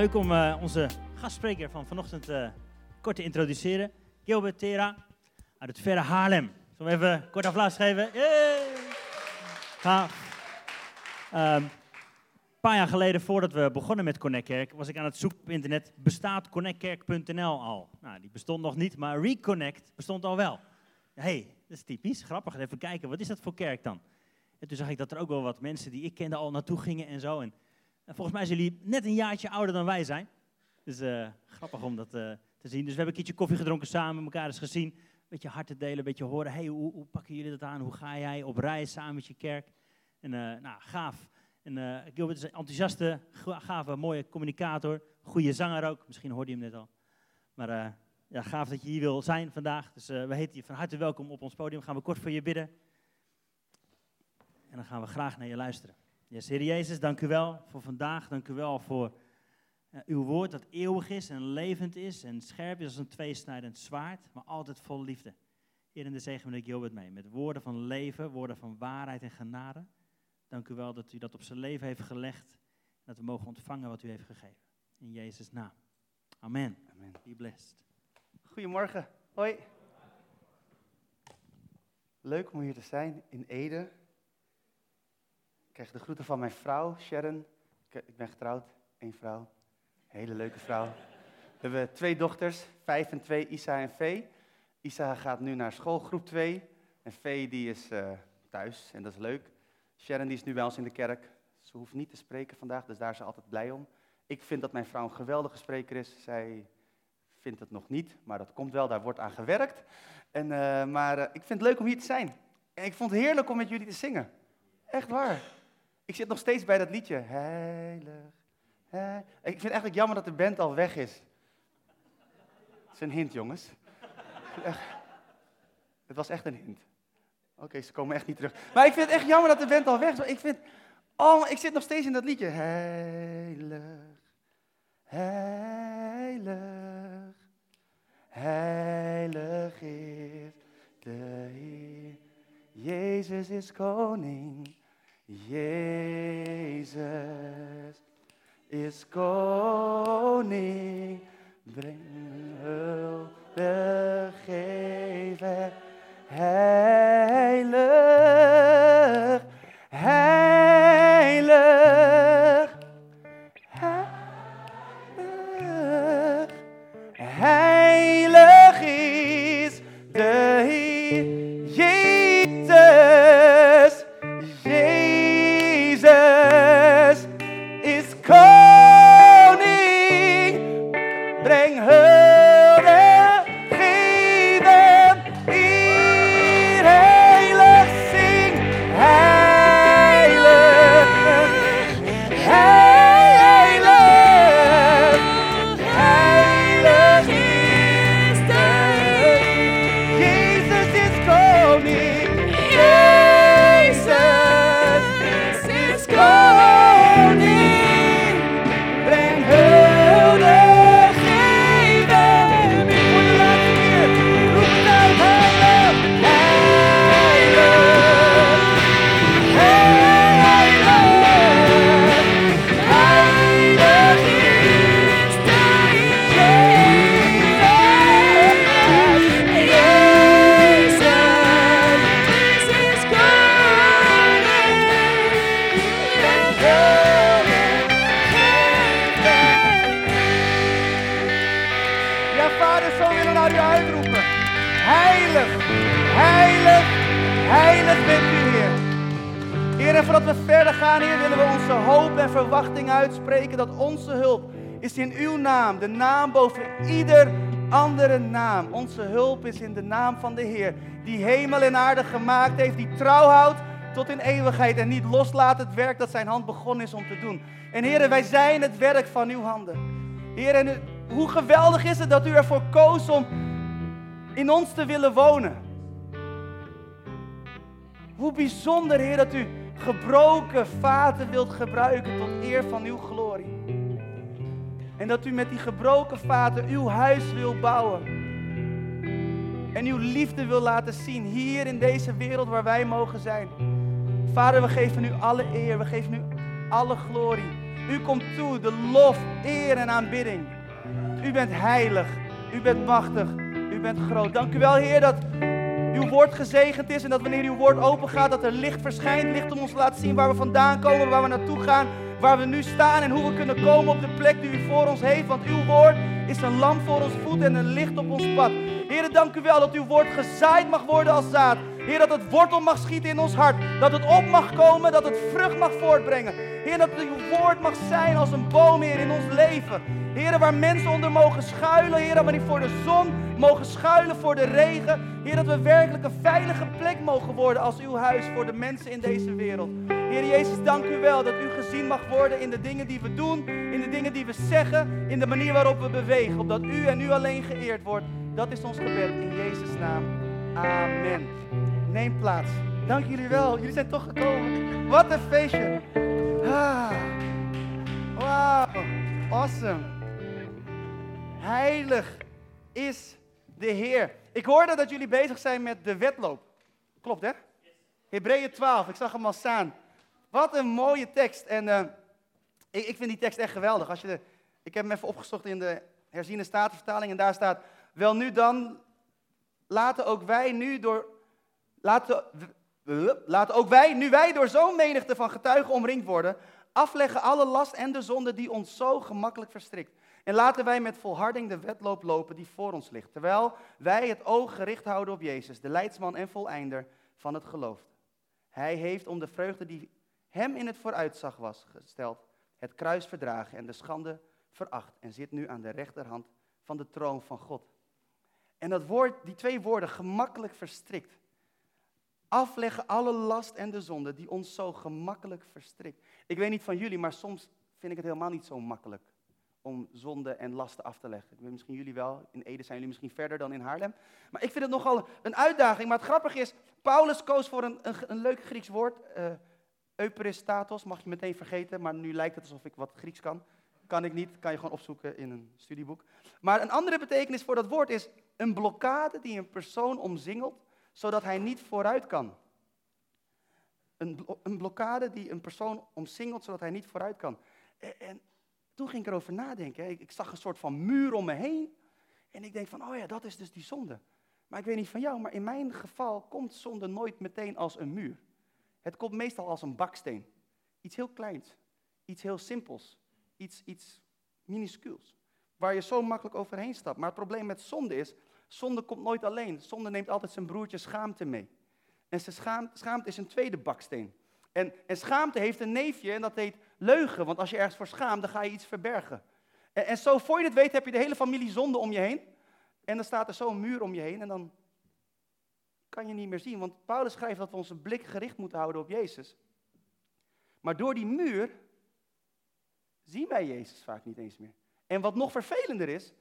leuk om uh, onze gastspreker van vanochtend uh, kort te introduceren. Gilbert Tera uit het verre Haarlem. Zullen we even kort applaus geven? Een paar jaar geleden, voordat we begonnen met Connect Kerk, was ik aan het zoeken op internet. Bestaat connectkerk.nl al? Nou, die bestond nog niet, maar Reconnect bestond al wel. hey, dat is typisch, grappig. Even kijken, wat is dat voor kerk dan? En toen zag ik dat er ook wel wat mensen die ik kende al naartoe gingen en zo. En, en volgens mij zijn jullie net een jaartje ouder dan wij zijn. Dus uh, grappig om dat uh, te zien. Dus we hebben een keertje koffie gedronken samen, elkaar eens gezien. Een beetje hart te delen, een beetje horen. hey, hoe, hoe, pakken jullie dat aan? Hoe ga jij op reis samen met je kerk? En uh, nou, gaaf. En Gilbert is een enthousiaste, gave, mooie communicator. Goede zanger ook. Misschien hoorde je hem net al. Maar ja, gaaf dat je hier wil zijn vandaag. Dus we heten je van harte welkom op ons podium. Gaan we kort voor je bidden. En dan gaan we graag naar je luisteren. Yes, Heer Jezus, dank u wel voor vandaag. Dank u wel voor uh, uw woord dat eeuwig is en levend is en scherp is als een tweesnijdend zwaard, maar altijd vol liefde. Heer, in de zegen meneer Gilbert mee, met woorden van leven, woorden van waarheid en genade. Dank u wel dat u dat op zijn leven heeft gelegd en dat we mogen ontvangen wat u heeft gegeven. In Jezus' naam. Amen. Amen. Be blessed. Goedemorgen. Hoi. Leuk om hier te zijn in Ede krijg de groeten van mijn vrouw, Sharon. Ik ben getrouwd, één vrouw. hele leuke vrouw. We hebben twee dochters, vijf en twee, Isa en Vee. Isa gaat nu naar school, groep 2. En Vee die is uh, thuis en dat is leuk. Sharon die is nu bij ons in de kerk. Ze hoeft niet te spreken vandaag, dus daar is ze altijd blij om. Ik vind dat mijn vrouw een geweldige spreker is. Zij vindt het nog niet, maar dat komt wel, daar wordt aan gewerkt. En, uh, maar ik vind het leuk om hier te zijn. En ik vond het heerlijk om met jullie te zingen. Echt waar. Ik zit nog steeds bij dat liedje. Heilig. heilig. Ik vind het eigenlijk jammer dat de band al weg is. Het is een hint, jongens. Het was echt een hint. Oké, ze komen echt niet terug. Maar ik vind het echt jammer dat de band al weg is. Ik vind, oh, ik zit nog steeds in dat liedje. Heilig, heilig, heilig is de Heer. Jezus is koning. Jezus is koning, breng hulde geven, heilig, verwachting uitspreken dat onze hulp is in uw naam, de naam boven ieder andere naam. Onze hulp is in de naam van de Heer, die hemel en aarde gemaakt heeft, die trouw houdt tot in eeuwigheid en niet loslaat het werk dat zijn hand begonnen is om te doen. En Heer, wij zijn het werk van uw handen. Heer, en u- hoe geweldig is het dat u ervoor koos om in ons te willen wonen. Hoe bijzonder, Heer, dat u gebroken vaten wilt gebruiken tot eer van uw glorie. En dat u met die gebroken vaten uw huis wil bouwen. En uw liefde wil laten zien hier in deze wereld waar wij mogen zijn. Vader, we geven u alle eer, we geven u alle glorie. U komt toe, de lof, eer en aanbidding. U bent heilig, u bent machtig, u bent groot. Dank u wel, Heer, dat uw woord gezegend is en dat wanneer uw woord open gaat, dat er licht verschijnt. Licht om ons te laten zien waar we vandaan komen, waar we naartoe gaan, waar we nu staan en hoe we kunnen komen op de plek die u voor ons heeft. Want uw woord is een lamp voor ons voet en een licht op ons pad. Heer, dank u wel dat uw woord gezaaid mag worden als zaad. Heer, dat het wortel mag schieten in ons hart. Dat het op mag komen, dat het vrucht mag voortbrengen. Heer, dat uw woord mag zijn als een boom, Heer, in ons leven. Heer, waar mensen onder mogen schuilen. Heer, niet voor de zon mogen schuilen, voor de regen. Heer, dat we werkelijk een veilige plek mogen worden als uw huis voor de mensen in deze wereld. Heer Jezus, dank u wel dat u gezien mag worden in de dingen die we doen, in de dingen die we zeggen, in de manier waarop we bewegen. Opdat u en u alleen geëerd wordt. Dat is ons gebed in Jezus' naam. Amen. Neem plaats. Dank jullie wel. Jullie zijn toch gekomen. Wat een feestje. Ah. Wauw. Awesome. Heilig is de Heer. Ik hoorde dat jullie bezig zijn met de wedloop. Klopt hè? Hebreeën 12. Ik zag hem al staan. Wat een mooie tekst. En uh, ik, ik, vind die tekst echt geweldig. Als je ik heb hem even opgezocht in de herziene statenvertaling. En daar staat, wel nu dan, laten ook wij nu door, laten, laten ook wij, nu wij door zo'n menigte van getuigen omringd worden, afleggen alle last en de zonde die ons zo gemakkelijk verstrikt. En laten wij met volharding de wedloop lopen die voor ons ligt, terwijl wij het oog gericht houden op Jezus, de leidsman en voleinder van het geloof. Hij heeft om de vreugde die hem in het vooruitzag was gesteld, het kruis verdragen en de schande veracht en zit nu aan de rechterhand van de troon van God. En dat woord, die twee woorden, gemakkelijk verstrikt. Afleggen alle last en de zonde die ons zo gemakkelijk verstrikt. Ik weet niet van jullie, maar soms vind ik het helemaal niet zo makkelijk om zonde en lasten af te leggen. Ik weet misschien jullie wel, in Ede zijn jullie misschien verder dan in Haarlem. Maar ik vind het nogal een uitdaging. Maar het grappige is, Paulus koos voor een, een, een leuk Grieks woord. Uh, Euperistatos, mag je meteen vergeten, maar nu lijkt het alsof ik wat Grieks kan. Kan ik niet, kan je gewoon opzoeken in een studieboek. Maar een andere betekenis voor dat woord is een blokkade die een persoon omzingelt, zodat hij niet vooruit kan. Een, een blokkade die een persoon omsingelt, zodat hij niet vooruit kan. En, en toen ging ik erover nadenken. Ik, ik, zag een soort van muur om me heen. En ik denk van, oh ja, dat is dus die zonde. Maar ik weet niet van jou, maar in mijn geval komt zonde nooit meteen als een muur. Het komt meestal als een baksteen. Iets heel kleins, iets heel simpels, iets, iets minuscuuls. Waar je zo makkelijk overheen stapt. Maar het probleem met zonde is, zonde komt nooit alleen. Zonde neemt altijd zijn broertje schaamte mee. En zijn schaamte, schaamte is een tweede baksteen. En, en, schaamte heeft een neefje en dat heet leugen. Want als je ergens voor schaamt, dan ga je iets verbergen. En, en zo, voor je het weet, heb je de hele familie zonde om je heen. En dan staat er zo'n muur om je heen en dan kan je niet meer zien. Want Paulus schrijft dat we onze blik gericht moeten houden op Jezus. Maar door die muur zien wij Jezus vaak niet eens meer. En wat nog vervelender is,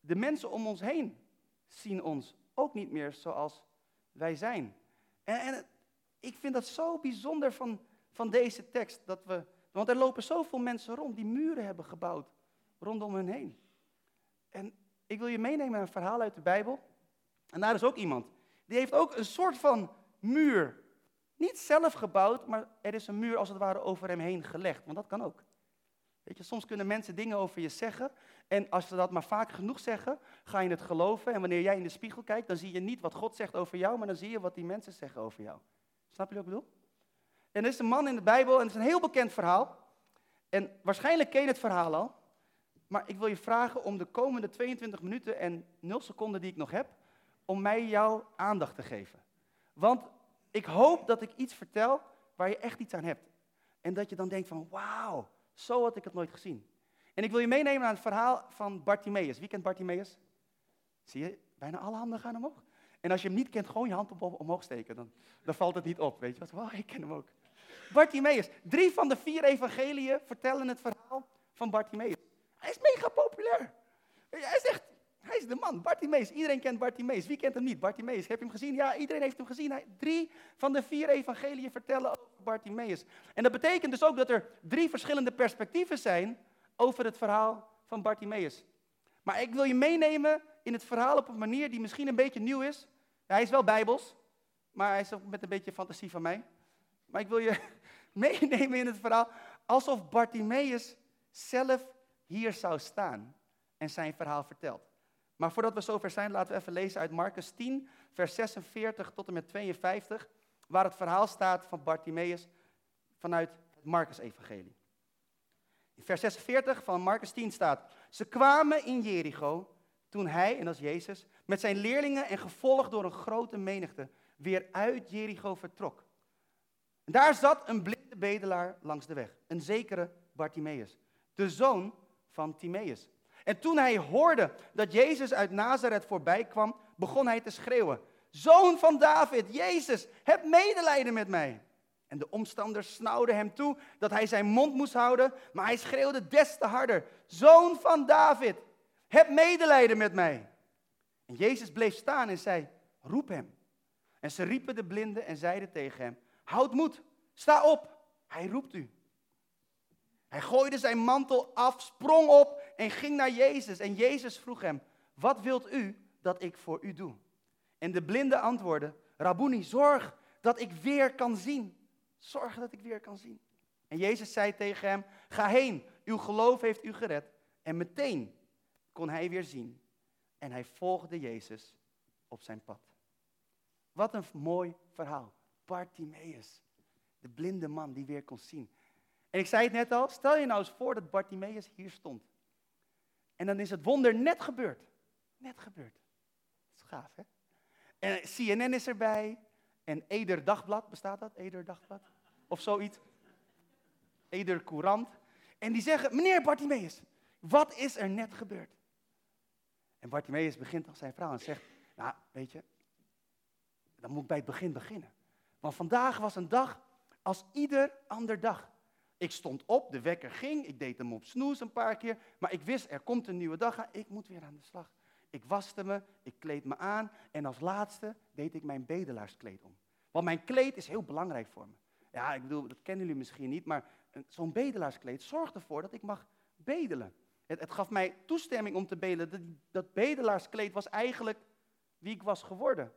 de mensen om ons heen zien ons ook niet meer zoals wij zijn. En, en ik vind dat zo bijzonder van, van deze tekst, dat we, want er lopen zoveel mensen rond die muren hebben gebouwd rondom hun heen. En ik wil je meenemen naar een verhaal uit de Bijbel. En daar is ook iemand, die heeft ook een soort van muur. Niet zelf gebouwd, maar er is een muur als het ware over hem heen gelegd. Want dat kan ook. Weet je, soms kunnen mensen dingen over je zeggen. En als ze dat maar vaak genoeg zeggen, ga je het geloven. En wanneer jij in de spiegel kijkt, dan zie je niet wat God zegt over jou, maar dan zie je wat die mensen zeggen over jou. Snap je wat ik bedoel? En er is een man in de Bijbel, en het is een heel bekend verhaal. En waarschijnlijk ken je het verhaal al. Maar ik wil je vragen om de komende 22 minuten en 0 seconden die ik nog heb, om mij jouw aandacht te geven. Want ik hoop dat ik iets vertel waar je echt iets aan hebt. En dat je dan denkt van, wauw, zo had ik het nooit gezien. En ik wil je meenemen naar het verhaal van Bartimaeus. Wie kent Bartimaeus? Zie je, bijna alle handen gaan omhoog. En als je hem niet kent, gewoon je hand omhoog steken. Dan, dan valt het niet op, weet je? Wow, ik ken hem ook. Bartimaeus. Drie van de vier evangeliën vertellen het verhaal van Bartimaeus. Hij is mega populair. Hij is echt, hij is de man. Bartimaeus. Iedereen kent Bartimaeus. Wie kent hem niet? Bartimaeus. Heb je hem gezien? Ja, iedereen heeft hem gezien. Hij, drie van de vier evangeliën vertellen over Bartimaeus. En dat betekent dus ook dat er drie verschillende perspectieven zijn over het verhaal van Bartimaeus. Maar ik wil je meenemen in het verhaal op een manier die misschien een beetje nieuw is. hij is wel bijbels, maar hij is ook met een beetje fantasie van mij. Maar ik wil je meenemen in het verhaal alsof Bartimaeus zelf hier zou staan en zijn verhaal vertelt. Maar voordat we zover zijn, laten we even lezen uit Marcus 10, vers 46 tot en met 52, waar het verhaal staat van Bartimaeus vanuit het Marcus-evangelie. Vers 46 van Marcus 10 staat, ze kwamen in Jericho toen hij, en dat is Jezus, met zijn leerlingen en gevolgd door een grote menigte weer uit Jericho vertrok. En daar zat een blinde bedelaar langs de weg, een zekere Bartimaeus, de zoon van Timaeus. En toen hij hoorde dat Jezus uit Nazareth voorbij kwam, begon hij te schreeuwen: Zoon van David, Jezus, heb medelijden met mij. En de omstanders snauwden hem toe dat hij zijn mond moest houden, maar hij schreeuwde des te harder: Zoon van David, heb medelijden met mij. En Jezus bleef staan en zei: Roep hem. En ze riepen de blinde en zeiden tegen hem: Houd moed, sta op, hij roept u. Hij gooide zijn mantel af, sprong op en ging naar Jezus. En Jezus vroeg hem: Wat wilt u dat ik voor u doe? En de blinde antwoordde: Rabuni, zorg dat ik weer kan zien. Zorg dat ik weer kan zien. En Jezus zei tegen hem: Ga heen, uw geloof heeft u gered. En meteen kon hij weer zien. En hij volgde Jezus op zijn pad. Wat een mooi verhaal. Bartimaeus, de blinde man die weer kon zien. En ik zei het net al, stel je nou eens voor dat Bartimaeus hier stond. En dan is het wonder net gebeurd. Net gebeurd. Dat is gaaf, hè? En CNN is erbij. En Eder Dagblad, bestaat dat? Eder Dagblad? Of zoiets. Eder Courant. En die zeggen, meneer Bartimaeus, wat is er net gebeurd? En Bartimaeus begint als zijn vrouw en zegt, nou, weet je, dan moet ik bij het begin beginnen. Want vandaag was een dag als ieder ander dag. Ik stond op, de wekker ging, ik deed hem op snoes een paar keer, maar ik wist, er komt een nieuwe dag ik moet weer aan de slag. Ik waste me, ik kleed me aan en als laatste deed ik mijn bedelaarskleed om. Want mijn kleed is heel belangrijk voor me. Ja, ik bedoel, dat kennen jullie misschien niet, maar zo'n bedelaarskleed zorgt ervoor dat ik mag bedelen. Het, het gaf mij toestemming om te bedelen. Dat, dat bedelaarskleed was eigenlijk wie ik was geworden.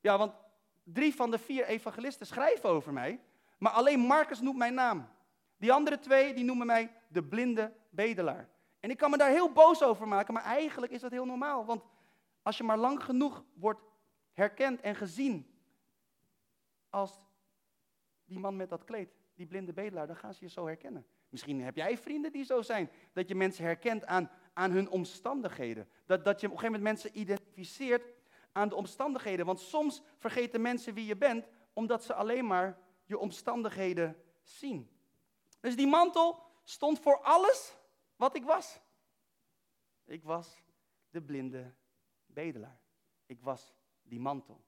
Ja, want drie van de vier evangelisten schrijven over mij, maar alleen Marcus noemt mijn naam. Die andere twee, die noemen mij de blinde bedelaar. En ik kan me daar heel boos over maken, maar eigenlijk is dat heel normaal. Want als je maar lang genoeg wordt herkend en gezien als die man met dat kleed, die blinde bedelaar, dan gaan ze je zo herkennen. Misschien heb jij vrienden die zo zijn, dat je mensen herkent aan, aan hun omstandigheden. Dat, dat je op een gegeven moment mensen identificeert aan de omstandigheden. Want soms vergeten mensen wie je bent, omdat ze alleen maar je omstandigheden zien. Dus die mantel stond voor alles wat ik was. Ik was de blinde bedelaar. Ik was die mantel.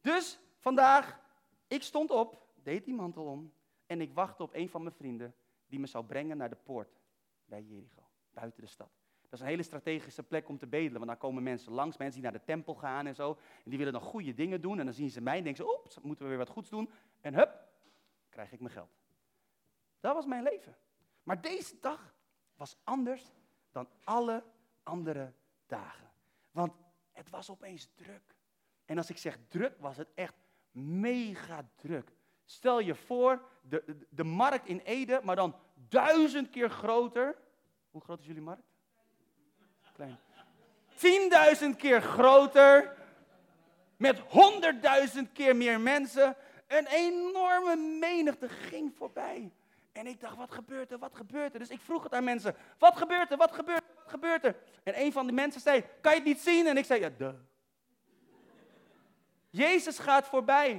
Dus vandaag, ik stond op, deed die mantel om en ik wachtte op een van mijn vrienden die me zou brengen naar de poort bij Jericho, buiten de stad. Dat is een hele strategische plek om te bedelen, want daar komen mensen langs, mensen die naar de tempel gaan en zo. En die willen dan goede dingen doen en dan zien ze mij en denken ze, oeps, moeten we weer wat goeds doen. En hup, krijg ik mijn geld. Dat was mijn leven. Maar deze dag was anders dan alle andere dagen. Want het was opeens druk. En als ik zeg druk, was het echt mega druk. Stel je voor, de, de, markt in Ede, maar dan duizend keer groter. Hoe groot is jullie markt? Klein. Tienduizend keer groter. Met honderdduizend keer meer mensen. Een enorme menigte ging voorbij. En ik dacht, wat gebeurt er, wat gebeurt er? Dus ik vroeg het aan mensen, wat gebeurt er, wat gebeurt er, wat gebeurt er? En een van de mensen zei, kan je het niet zien? En ik zei, ja, duh. Jezus gaat voorbij.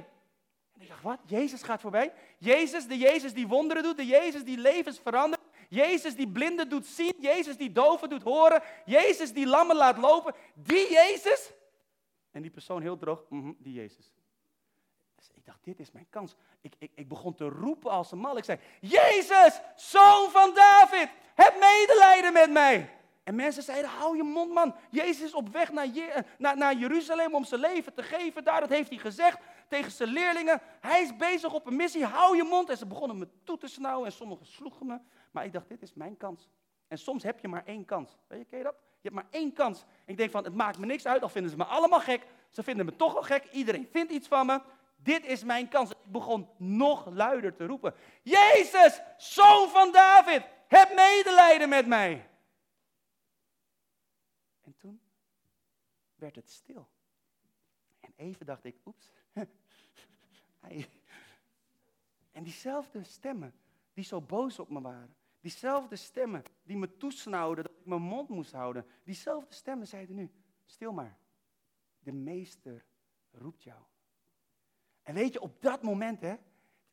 En ik dacht, wat? Jezus gaat voorbij? Jezus, de Jezus die wonderen doet, de Jezus die levens verandert. Jezus die blinden doet zien, Jezus die doven doet horen, Jezus die lammen laat lopen. Die Jezus? En die persoon heel droog, mm die Jezus. Ik dacht, dit is mijn kans. Ik, ik, ik begon te roepen als een mal. Ik zei, Jezus, zoon van David, heb medelijden met mij. En mensen zeiden, hou je mond man. Jezus is op weg naar, Je naar, naar Jeruzalem om zijn leven te geven. Daar, dat heeft hij gezegd tegen zijn leerlingen. Hij is bezig op een missie, hou je mond. En ze begonnen me toe te snauwen en sommigen sloegen me. Maar ik dacht, dit is mijn kans. En soms heb je maar één kans. Weet je, ken je dat? Je hebt maar één kans. En ik denk van, het maakt me niks uit, al vinden ze me allemaal gek. Ze vinden me toch wel gek, iedereen vindt iets van me. Dit is mijn kans. Ik begon nog luider te roepen. Jezus, zoon van David, heb medelijden met mij. En toen werd het stil. En even dacht ik, oeps. En diezelfde stemmen die zo boos op me waren, diezelfde stemmen die me toesnauwden dat ik mijn mond moest houden, diezelfde stemmen zeiden nu, stil maar, de meester roept jou. En weet je, op dat moment, hè, het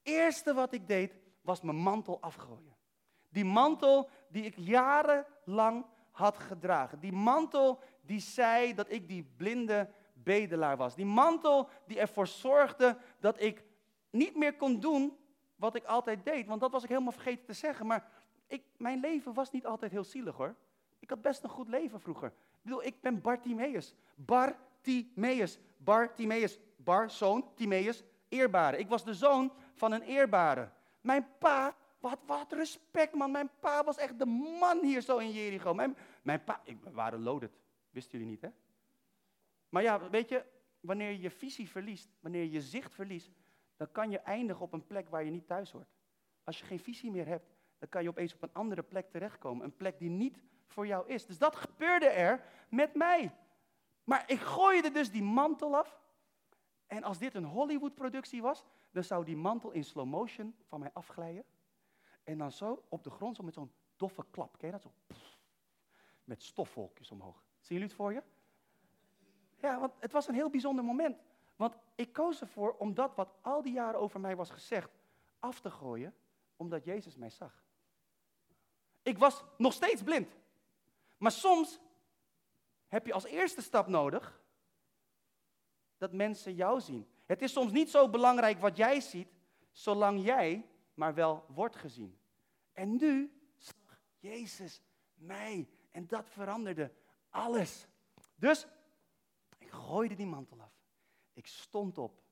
eerste wat ik deed, was mijn mantel afgooien. Die mantel die ik jarenlang had gedragen. Die mantel die zei dat ik die blinde bedelaar was. Die mantel die ervoor zorgde dat ik niet meer kon doen wat ik altijd deed. Want dat was ik helemaal vergeten te zeggen. Maar ik, mijn leven was niet altijd heel zielig hoor. Ik had best een goed leven vroeger. Ik bedoel, ik ben Bartimeus. Bartimeus. Bartimeus. Bar, zoon, Timeus, eerbare. Ik was de zoon van een eerbare. Mijn pa, wat, wat respect man. Mijn pa was echt de man hier zo in Jericho. Mijn, mijn pa, ik, we waren loaded. Wisten jullie niet hè? Maar ja, weet je, wanneer je visie verliest, wanneer je zicht verliest, dan kan je eindigen op een plek waar je niet thuis hoort. Als je geen visie meer hebt, dan kan je opeens op een andere plek terechtkomen. Een plek die niet voor jou is. Dus dat gebeurde er met mij. Maar ik gooide dus die mantel af. En als dit een Hollywood-productie was, dan zou die mantel in slow motion van mij afglijden. En dan zo op de grond, zo met zo'n doffe klap. Ken je dat? Zo, met stofwolkjes omhoog. Zien jullie het voor je? Ja, want het was een heel bijzonder moment. Want ik koos ervoor om dat wat al die jaren over mij was gezegd af te gooien, omdat Jezus mij zag. Ik was nog steeds blind. Maar soms heb je als eerste stap nodig dat mensen jou zien. Het is soms niet zo belangrijk wat jij ziet, zolang jij maar wel wordt gezien. En nu zag Jezus mij en dat veranderde alles. Dus ik gooide die mantel af. Ik stond op.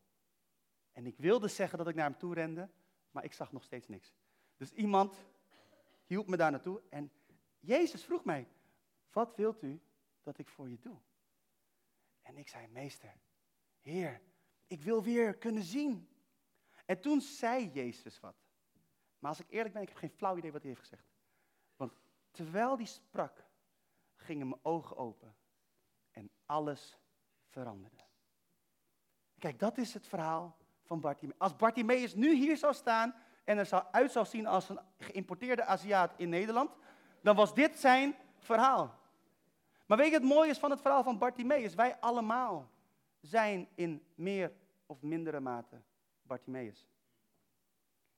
En ik wilde zeggen dat ik naar hem toe rende, maar ik zag nog steeds niks. Dus iemand hielp me daar naartoe en Jezus vroeg mij, wat wilt u dat ik voor je doe? En ik zei, meester, Heer, ik wil weer kunnen zien. En toen zei Jezus wat. Maar als ik eerlijk ben, ik heb geen flauw idee wat hij heeft gezegd. Want terwijl hij sprak, gingen mijn ogen open en alles veranderde. Kijk, dat is het verhaal van Bartimeus. Als Bartimeus nu hier zou staan en er zou uit zou zien als een geïmporteerde Aziat in Nederland, dan was dit zijn verhaal. Maar weet je, het mooie is van het verhaal van Bartimeus? Wij allemaal zijn in meer of mindere mate Bartimeus.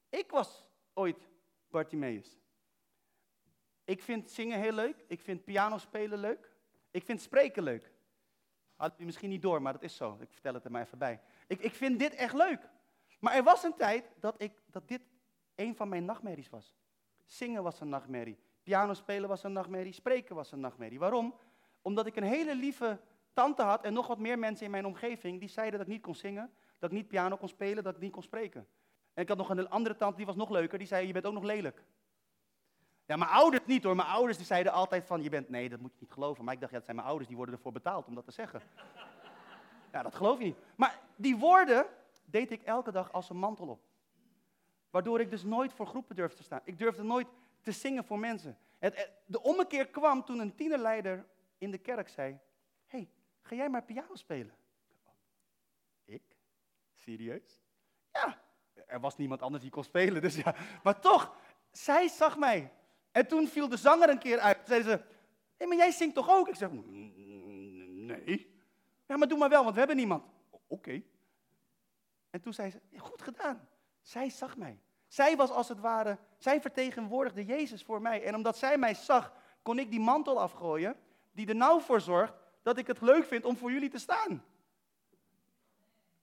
Ik was ooit Bartimeus. Ik vind zingen heel leuk. Ik vind piano spelen leuk. Ik vind spreken leuk. Had u misschien niet door, maar dat is zo. Ik vertel het er maar even bij. Ik, ik vind dit echt leuk. Maar er was een tijd dat, ik, dat dit een van mijn nachtmerries was. Zingen was een nachtmerrie. Piano spelen was een nachtmerrie. Spreken was een nachtmerrie. Waarom? Omdat ik een hele lieve tante had en nog wat meer mensen in mijn omgeving die zeiden dat ik niet kon zingen, dat ik niet piano kon spelen, dat ik niet kon spreken. En ik had nog een andere tante die was nog leuker, die zei je bent ook nog lelijk. Ja, mijn ouders niet hoor. Mijn ouders die zeiden altijd van, je bent, nee, dat moet je niet geloven. Maar ik dacht, ja, dat zijn mijn ouders, die worden ervoor betaald om dat te zeggen. Ja, dat geloof je niet. Maar die woorden deed ik elke dag als een mantel op. Waardoor ik dus nooit voor groepen durfde te staan. Ik durfde nooit te zingen voor mensen. De ommekeer kwam toen een tienerleider in de kerk zei, ga jij maar piano spelen? Ik? Serieus? Ja, er was niemand anders die kon spelen, dus ja. Maar toch, zij zag mij. En toen viel de zanger een keer uit. Zeiden ze, hé, maar jij zingt toch ook? Ik zeg, nee. Ja, maar doe maar wel, want we hebben niemand. Oké. En toen zei ze, goed gedaan. Zij zag mij. Zij was als het ware, zij vertegenwoordigde Jezus voor mij. En omdat zij mij zag, kon ik die mantel afgooien, die er nou voor zorgt dat ik het leuk vind om voor jullie te staan.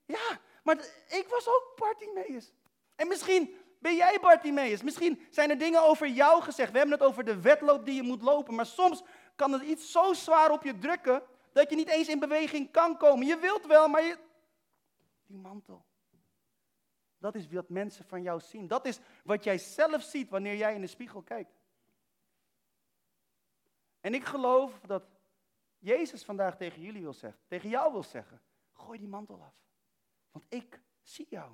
Ja, maar ik was ook Bartimeus. En misschien ben jij Bartimeus? Misschien zijn er dingen over jou gezegd. We hebben het over de wedloop die je moet lopen. Maar soms kan het iets zo zwaar op je drukken dat je niet eens in beweging kan komen. Je wilt wel, maar je. Die mantel. Dat is wat mensen van jou zien. Dat is wat jij zelf ziet wanneer jij in de spiegel kijkt. En ik geloof dat Jezus vandaag tegen jullie wil zeggen, tegen jou wil zeggen: gooi die mantel af. Want ik zie jou.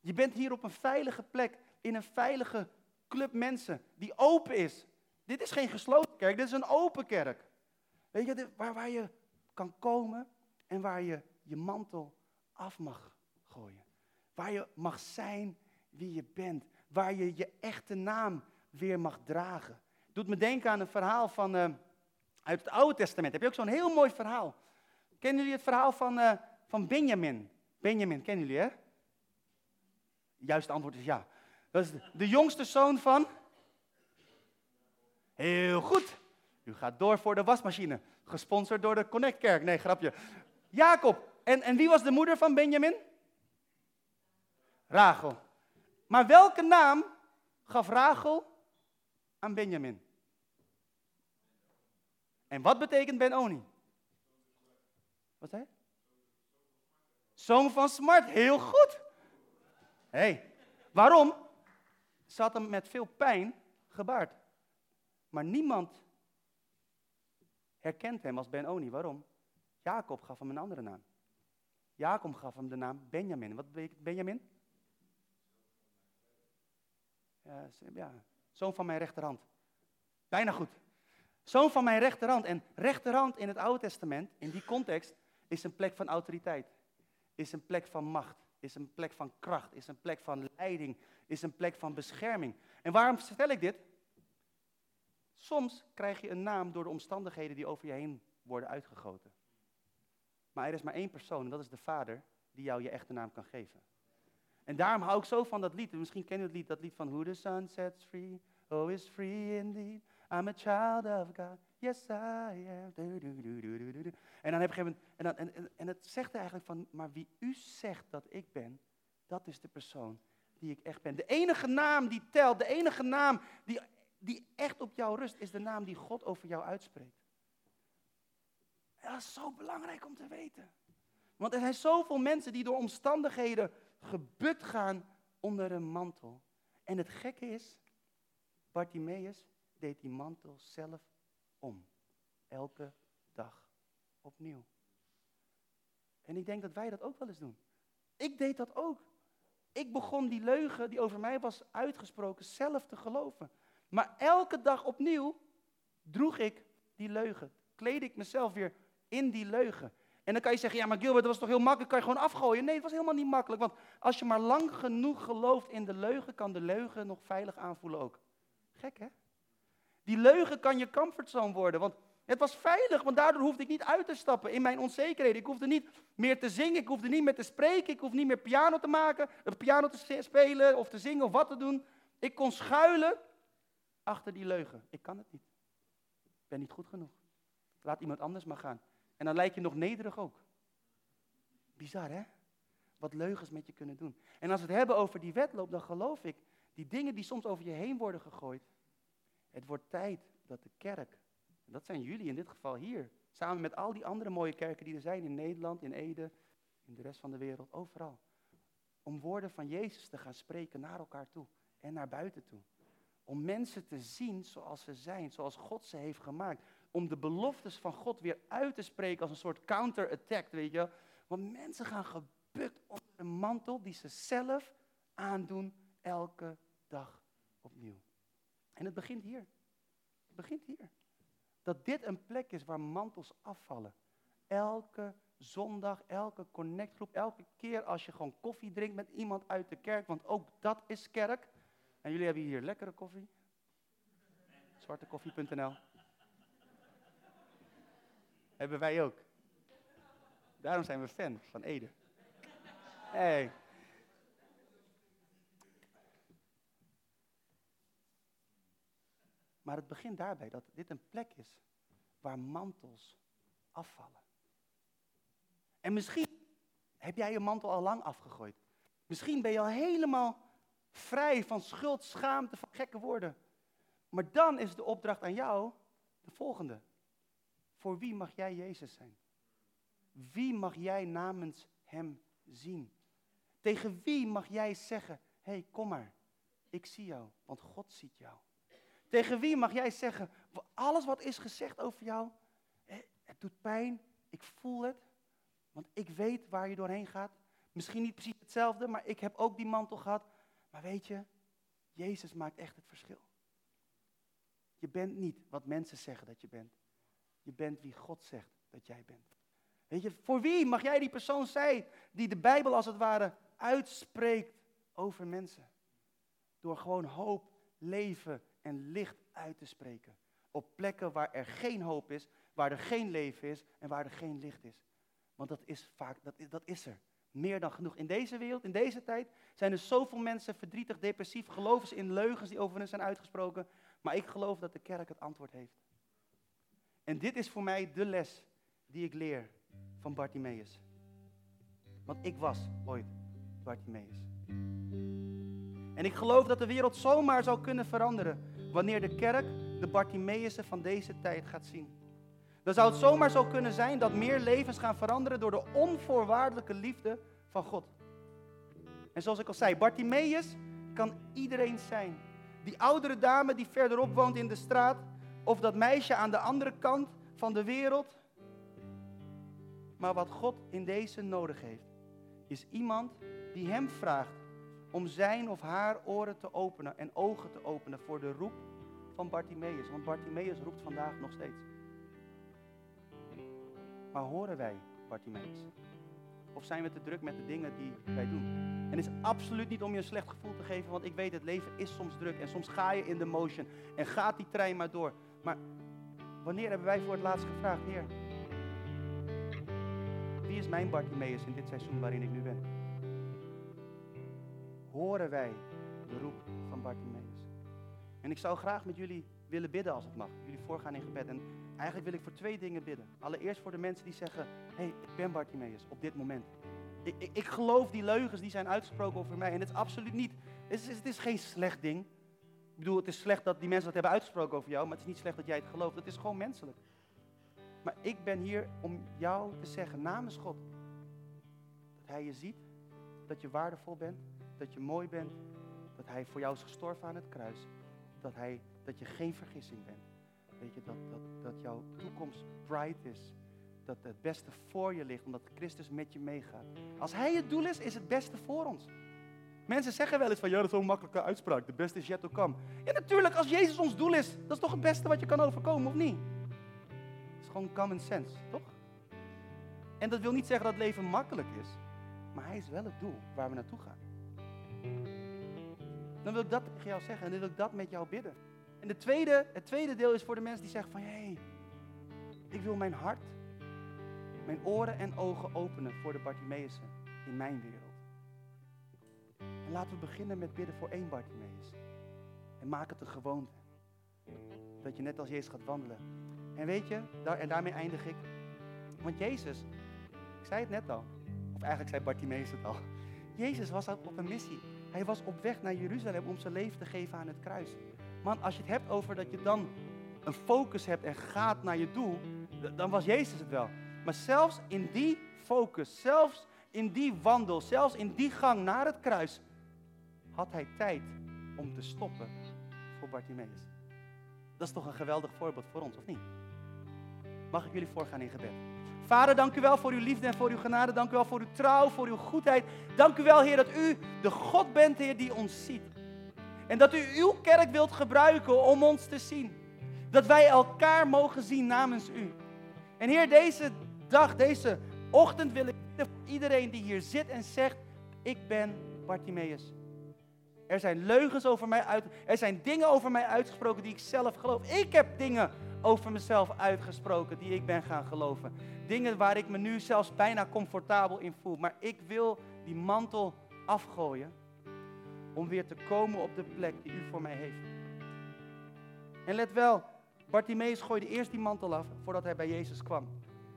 Je bent hier op een veilige plek, in een veilige club mensen, die open is. Dit is geen gesloten kerk, dit is een open kerk. Weet je, waar, waar je kan komen en waar je je mantel af mag gooien. Waar je mag zijn wie je bent. Waar je je echte naam weer mag dragen. Doet me denken aan een verhaal van, uh, uit het Oude Testament. Heb je ook zo'n heel mooi verhaal. Kennen jullie het verhaal van, uh, van Benjamin? Benjamin, kennen jullie hè? Juiste antwoord is ja. Dat is de, de jongste zoon van? Heel goed. U gaat door voor de wasmachine. Gesponsord door de Connectkerk. Nee, grapje. Jacob. En, en wie was de moeder van Benjamin? Rachel. Maar welke naam gaf Rachel aan Benjamin? En wat betekent Ben-Oni? Wat zei? Zoon van smart, heel goed. Hé, hey, waarom? Ze had hem met veel pijn gebaard. Maar niemand herkent hem als Ben-Oni. Waarom? Jacob gaf hem een andere naam. Jacob gaf hem de naam Benjamin. Wat betekent Benjamin? Ja, ja, zoon van mijn rechterhand. Bijna goed. Zoon van mijn rechterhand. En rechterhand in het Oude Testament, in die context, is een plek van autoriteit. Is een plek van macht. Is een plek van kracht. Is een plek van leiding. Is een plek van bescherming. En waarom vertel ik dit? Soms krijg je een naam door de omstandigheden die over je heen worden uitgegoten. Maar er is maar één persoon, en dat is de Vader, die jou je echte naam kan geven. En daarom hou ik zo van dat lied. Misschien ken je het lied, dat lied van Who the Sun Sets Free, Oh is free indeed. I'm a child of God. Yes, I am. En dan heb je en, dan, en, en het zegt eigenlijk van, maar wie u zegt dat ik ben, dat is de persoon die ik echt ben. De enige naam die telt, de enige naam die, die echt op jou rust, is de naam die God over jou uitspreekt. En dat is zo belangrijk om te weten. Want er zijn zoveel mensen die door omstandigheden gebukt gaan onder een mantel. En het gekke is, Bartimaeus deed die mantel zelf om. Elke dag opnieuw. En ik denk dat wij dat ook wel eens doen. Ik deed dat ook. Ik begon die leugen die over mij was uitgesproken zelf te geloven. Maar elke dag opnieuw droeg ik die leugen. Kleed ik mezelf weer in die leugen. En dan kan je zeggen, ja maar Gilbert, dat was toch heel makkelijk, kan je gewoon afgooien. Nee, het was helemaal niet makkelijk, want als je maar lang genoeg gelooft in de leugen, kan de leugen nog veilig aanvoelen ook. Gek hè? Die leugen kan je comfortzone worden, want het was veilig, want daardoor hoefde ik niet uit te stappen in mijn onzekerheden. Ik hoefde niet meer te zingen, ik hoefde niet meer te spreken, ik hoefde niet meer piano te maken, een piano te spelen of te zingen of wat te doen. Ik kon schuilen achter die leugen. Ik kan het niet. Ik ben niet goed genoeg. Laat iemand anders maar gaan. En dan lijk je nog nederig ook. Bizar hè? Wat leugens met je kunnen doen. En als we het hebben over die wedloop, dan geloof ik, die dingen die soms over je heen worden gegooid. Het wordt tijd dat de kerk, en dat zijn jullie in dit geval hier, samen met al die andere mooie kerken die er zijn in Nederland, in Ede, in de rest van de wereld, overal. Om woorden van Jezus te gaan spreken naar elkaar toe en naar buiten toe. Om mensen te zien zoals ze zijn, zoals God ze heeft gemaakt om de beloftes van God weer uit te spreken als een soort counter-attack, weet je. Want mensen gaan gebukt onder een mantel die ze zelf aandoen elke dag opnieuw. En het begint hier. Het begint hier. Dat dit een plek is waar mantels afvallen. Elke zondag, elke connectgroep, elke keer als je gewoon koffie drinkt met iemand uit de kerk, want ook dat is kerk. En jullie hebben hier lekkere koffie. Zwartekoffie.nl hebben wij ook. Daarom zijn we fan van Ede. Hey. Maar het begint daarbij dat dit een plek is waar mantels afvallen. En misschien heb jij je mantel al lang afgegooid. Misschien ben je al helemaal vrij van schuld, schaamte, van gekke woorden. Maar dan is de opdracht aan jou de volgende. Voor wie mag jij Jezus zijn? Wie mag jij namens Hem zien? Tegen wie mag jij zeggen, hé, hey, kom maar, ik zie jou, want God ziet jou. Tegen wie mag jij zeggen, alles wat is gezegd over jou, het doet pijn, ik voel het, want ik weet waar je doorheen gaat. Misschien niet precies hetzelfde, maar ik heb ook die mantel gehad. Maar weet je, Jezus maakt echt het verschil. Je bent niet wat mensen zeggen dat je bent. Je bent wie God zegt dat jij bent. Weet je, voor wie mag jij die persoon zijn die de Bijbel als het ware uitspreekt over mensen? Door gewoon hoop, leven en licht uit te spreken. Op plekken waar er geen hoop is, waar er geen leven is en waar er geen licht is. Want dat is vaak, dat dat is er. Meer dan genoeg. In deze wereld, in deze tijd, zijn er zoveel mensen verdrietig, depressief, geloven ze in leugens die over hen zijn uitgesproken. Maar ik geloof dat de kerk het antwoord heeft. En dit is voor mij de les die ik leer van Bartimaeus. Want ik was ooit Bartimaeus. En ik geloof dat de wereld zomaar zou kunnen veranderen wanneer de kerk de Bartimaeusen van deze tijd gaat zien. Dan zou het zomaar zo kunnen zijn dat meer levens gaan veranderen door de onvoorwaardelijke liefde van God. En zoals ik al zei, Bartimaeus kan iedereen zijn. Die oudere dame die verderop woont in de straat, of dat meisje aan de andere kant van de wereld. Maar wat God in deze nodig heeft, is iemand die hem vraagt om zijn of haar oren te openen en ogen te openen voor de roep van Bartimaeus. Want Bartimaeus roept vandaag nog steeds. Maar horen wij Bartimaeus? Of zijn we te druk met de dingen die wij doen? En het is absoluut niet om je een slecht gevoel te geven, want ik weet het leven is soms druk en soms ga je in de motion en gaat die trein maar door. Maar wanneer hebben wij voor het laatst gevraagd, Heer, wie is mijn Bartimaeus in dit seizoen waarin ik nu ben? Horen wij de roep van Bartimaeus? En ik zou graag met jullie willen bidden als het mag. Jullie voorgaan in gebed. En eigenlijk wil ik voor twee dingen bidden. Allereerst voor de mensen die zeggen, hé, hey, ik ben Bartimaeus op dit moment. Ik, ik, ik, geloof die leugens die zijn uitgesproken over mij. En het is absoluut niet, het is, het is geen slecht ding. Ik bedoel, het is slecht dat die mensen dat hebben uitgesproken over jou, maar het is niet slecht dat jij het gelooft. Het is gewoon menselijk. Maar ik ben hier om jou te zeggen namens God. Dat Hij je ziet, dat je waardevol bent, dat je mooi bent, dat Hij voor jou is gestorven aan het kruis. Dat, hij, dat je geen vergissing bent. Weet je, dat, dat, dat jouw toekomst bright is. Dat het beste voor je ligt, omdat Christus met je meegaat. Als Hij het doel is, is het beste voor ons. Mensen zeggen wel eens van, ja, dat is zo'n makkelijke uitspraak. De beste is yet to come. Ja, natuurlijk, als Jezus ons doel is, dat is toch het beste wat je kan overkomen, of niet? Het is gewoon common sense, toch? En dat wil niet zeggen dat leven makkelijk is. Maar Hij is wel het doel waar we naartoe gaan. Dan wil ik dat tegen jou zeggen en dan wil ik dat met jou bidden. En de tweede, het tweede deel is voor de mensen die zeggen van, hé, hey, ik wil mijn hart, mijn oren en ogen openen voor de Bartimaeusen in mijn wereld. En laten we beginnen met bidden voor één Bartimaeus. En maak het een gewoonte. Dat je net als Jezus gaat wandelen. En weet je, daar, en daarmee eindig ik. Want Jezus, ik zei het net al, of eigenlijk zei Bartimaeus het al. Jezus was op een missie. Hij was op weg naar Jeruzalem om zijn leven te geven aan het kruis. Man, als je het hebt over dat je dan een focus hebt en gaat naar je doel, dan was Jezus het wel. Maar zelfs in die focus, zelfs in die wandel, zelfs in die gang naar het kruis, had hij tijd om te stoppen voor Bartimaeus. Dat is toch een geweldig voorbeeld voor ons, of niet? Mag ik jullie voorgaan in gebed? Vader, dank u wel voor uw liefde en voor uw genade. Dank u wel voor uw trouw, voor uw goedheid. Dank u wel, Heer, dat u de God bent, Heer, die ons ziet. En dat u uw kerk wilt gebruiken om ons te zien. Dat wij elkaar mogen zien namens u. En Heer, deze dag, deze ochtend wil ik iedereen die hier zit en zegt, ik ben Bartimaeus. Er zijn leugens over mij uit, er zijn dingen over mij uitgesproken die ik zelf geloof. Ik heb dingen over mezelf uitgesproken die ik ben gaan geloven. Dingen waar ik me nu zelfs bijna comfortabel in voel. Maar ik wil die mantel afgooien om weer te komen op de plek die u voor mij heeft. En let wel, Bartimaeus gooide eerst die mantel af voordat hij bij Jezus kwam.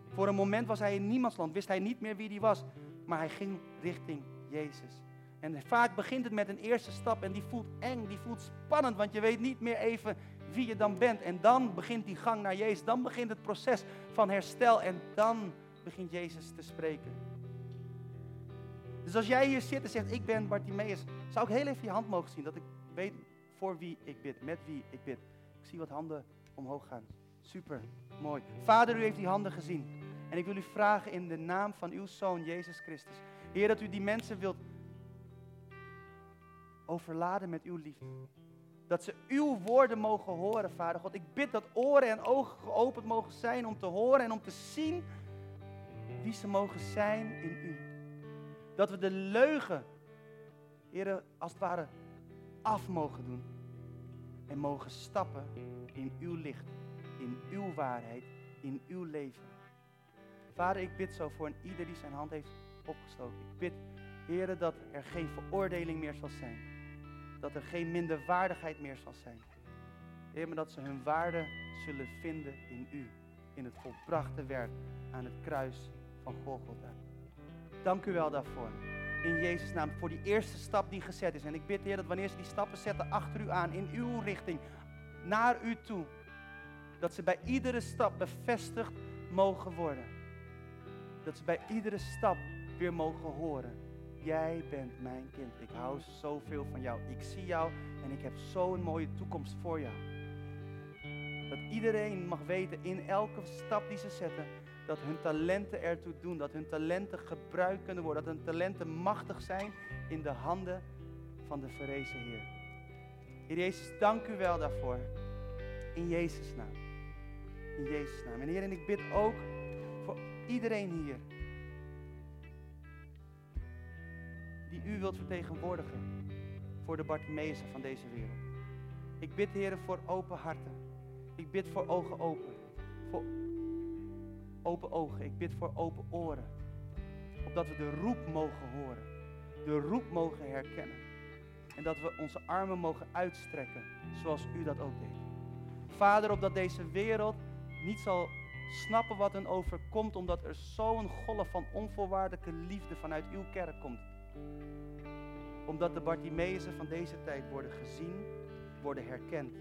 Voor een moment was hij in niemandsland, wist hij niet meer wie die was, maar hij ging richting Jezus. En vaak begint het met een eerste stap en die voelt eng, die voelt spannend, want je weet niet meer even wie je dan bent. En dan begint die gang naar Jezus, dan begint het proces van herstel en dan begint Jezus te spreken. Dus als jij hier zit en zegt, ik ben Bartimaeus, zou ik heel even je hand mogen zien, dat ik weet voor wie ik bid, met wie ik bid. Ik zie wat handen omhoog gaan. Super, mooi. Vader, u heeft die handen gezien. En ik wil u vragen in de naam van uw Zoon Jezus Christus. Heer, dat u die mensen wilt overladen met uw liefde. Dat ze uw woorden mogen horen, Vader God. Ik bid dat oren en ogen geopend mogen zijn om te horen en om te zien wie ze mogen zijn in u. Dat we de leugen, Heer, als het ware af mogen doen. En mogen stappen in uw licht, in uw waarheid, in uw leven. Vader, ik bid zo voor een ieder die zijn hand heeft opgestoken. Ik bid, Heer, dat er geen veroordeling meer zal zijn. Dat er geen minderwaardigheid meer zal zijn. Heer, dat ze hun waarde zullen vinden in u. In het volbrachte werk aan het kruis van Golgotha. Dank u wel daarvoor. In Jezus' naam. Voor die eerste stap die gezet is. En ik bid, Heer, dat wanneer ze die stappen zetten achter u aan, in uw richting, naar u toe. Dat ze bij iedere stap bevestigd mogen worden. Dat ze bij iedere stap weer mogen horen. Jij bent mijn kind. Ik hou zoveel van jou. Ik zie jou en ik heb zo'n mooie toekomst voor jou. Dat iedereen mag weten in elke stap die ze zetten, dat hun talenten ertoe doen, dat hun talenten gebruikt kunnen worden, dat hun talenten machtig zijn in de handen van de verrezen Heer. Heer Jezus, dank u wel daarvoor. In Jezus' naam. In Jezus' naam. En Heer, en ik bid ook voor iedereen hier die u wilt vertegenwoordigen voor de Bartimeessen van deze wereld. Ik bid, Heer, voor open harten. Ik bid voor ogen open. Voor open ogen. Ik bid voor open oren. Opdat we de roep mogen horen. De roep mogen herkennen. En dat we onze armen mogen uitstrekken. Zoals u dat ook deed. Vader, opdat deze wereld niet zal snappen wat hen overkomt. Omdat er zo'n golf van onvoorwaardelijke liefde vanuit uw kerk komt. Omdat de Bartimeezen van deze tijd worden gezien, worden herkend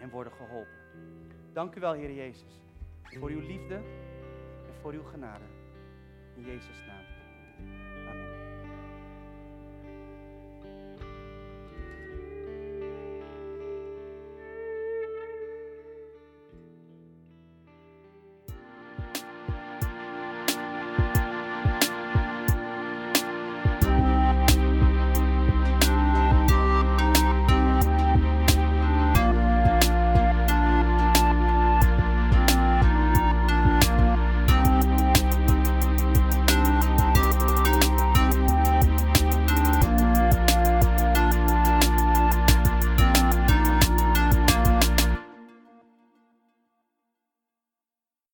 en worden geholpen. Dank u wel, Heer Jezus voor uw liefde en voor uw genade. In Jezus' naam.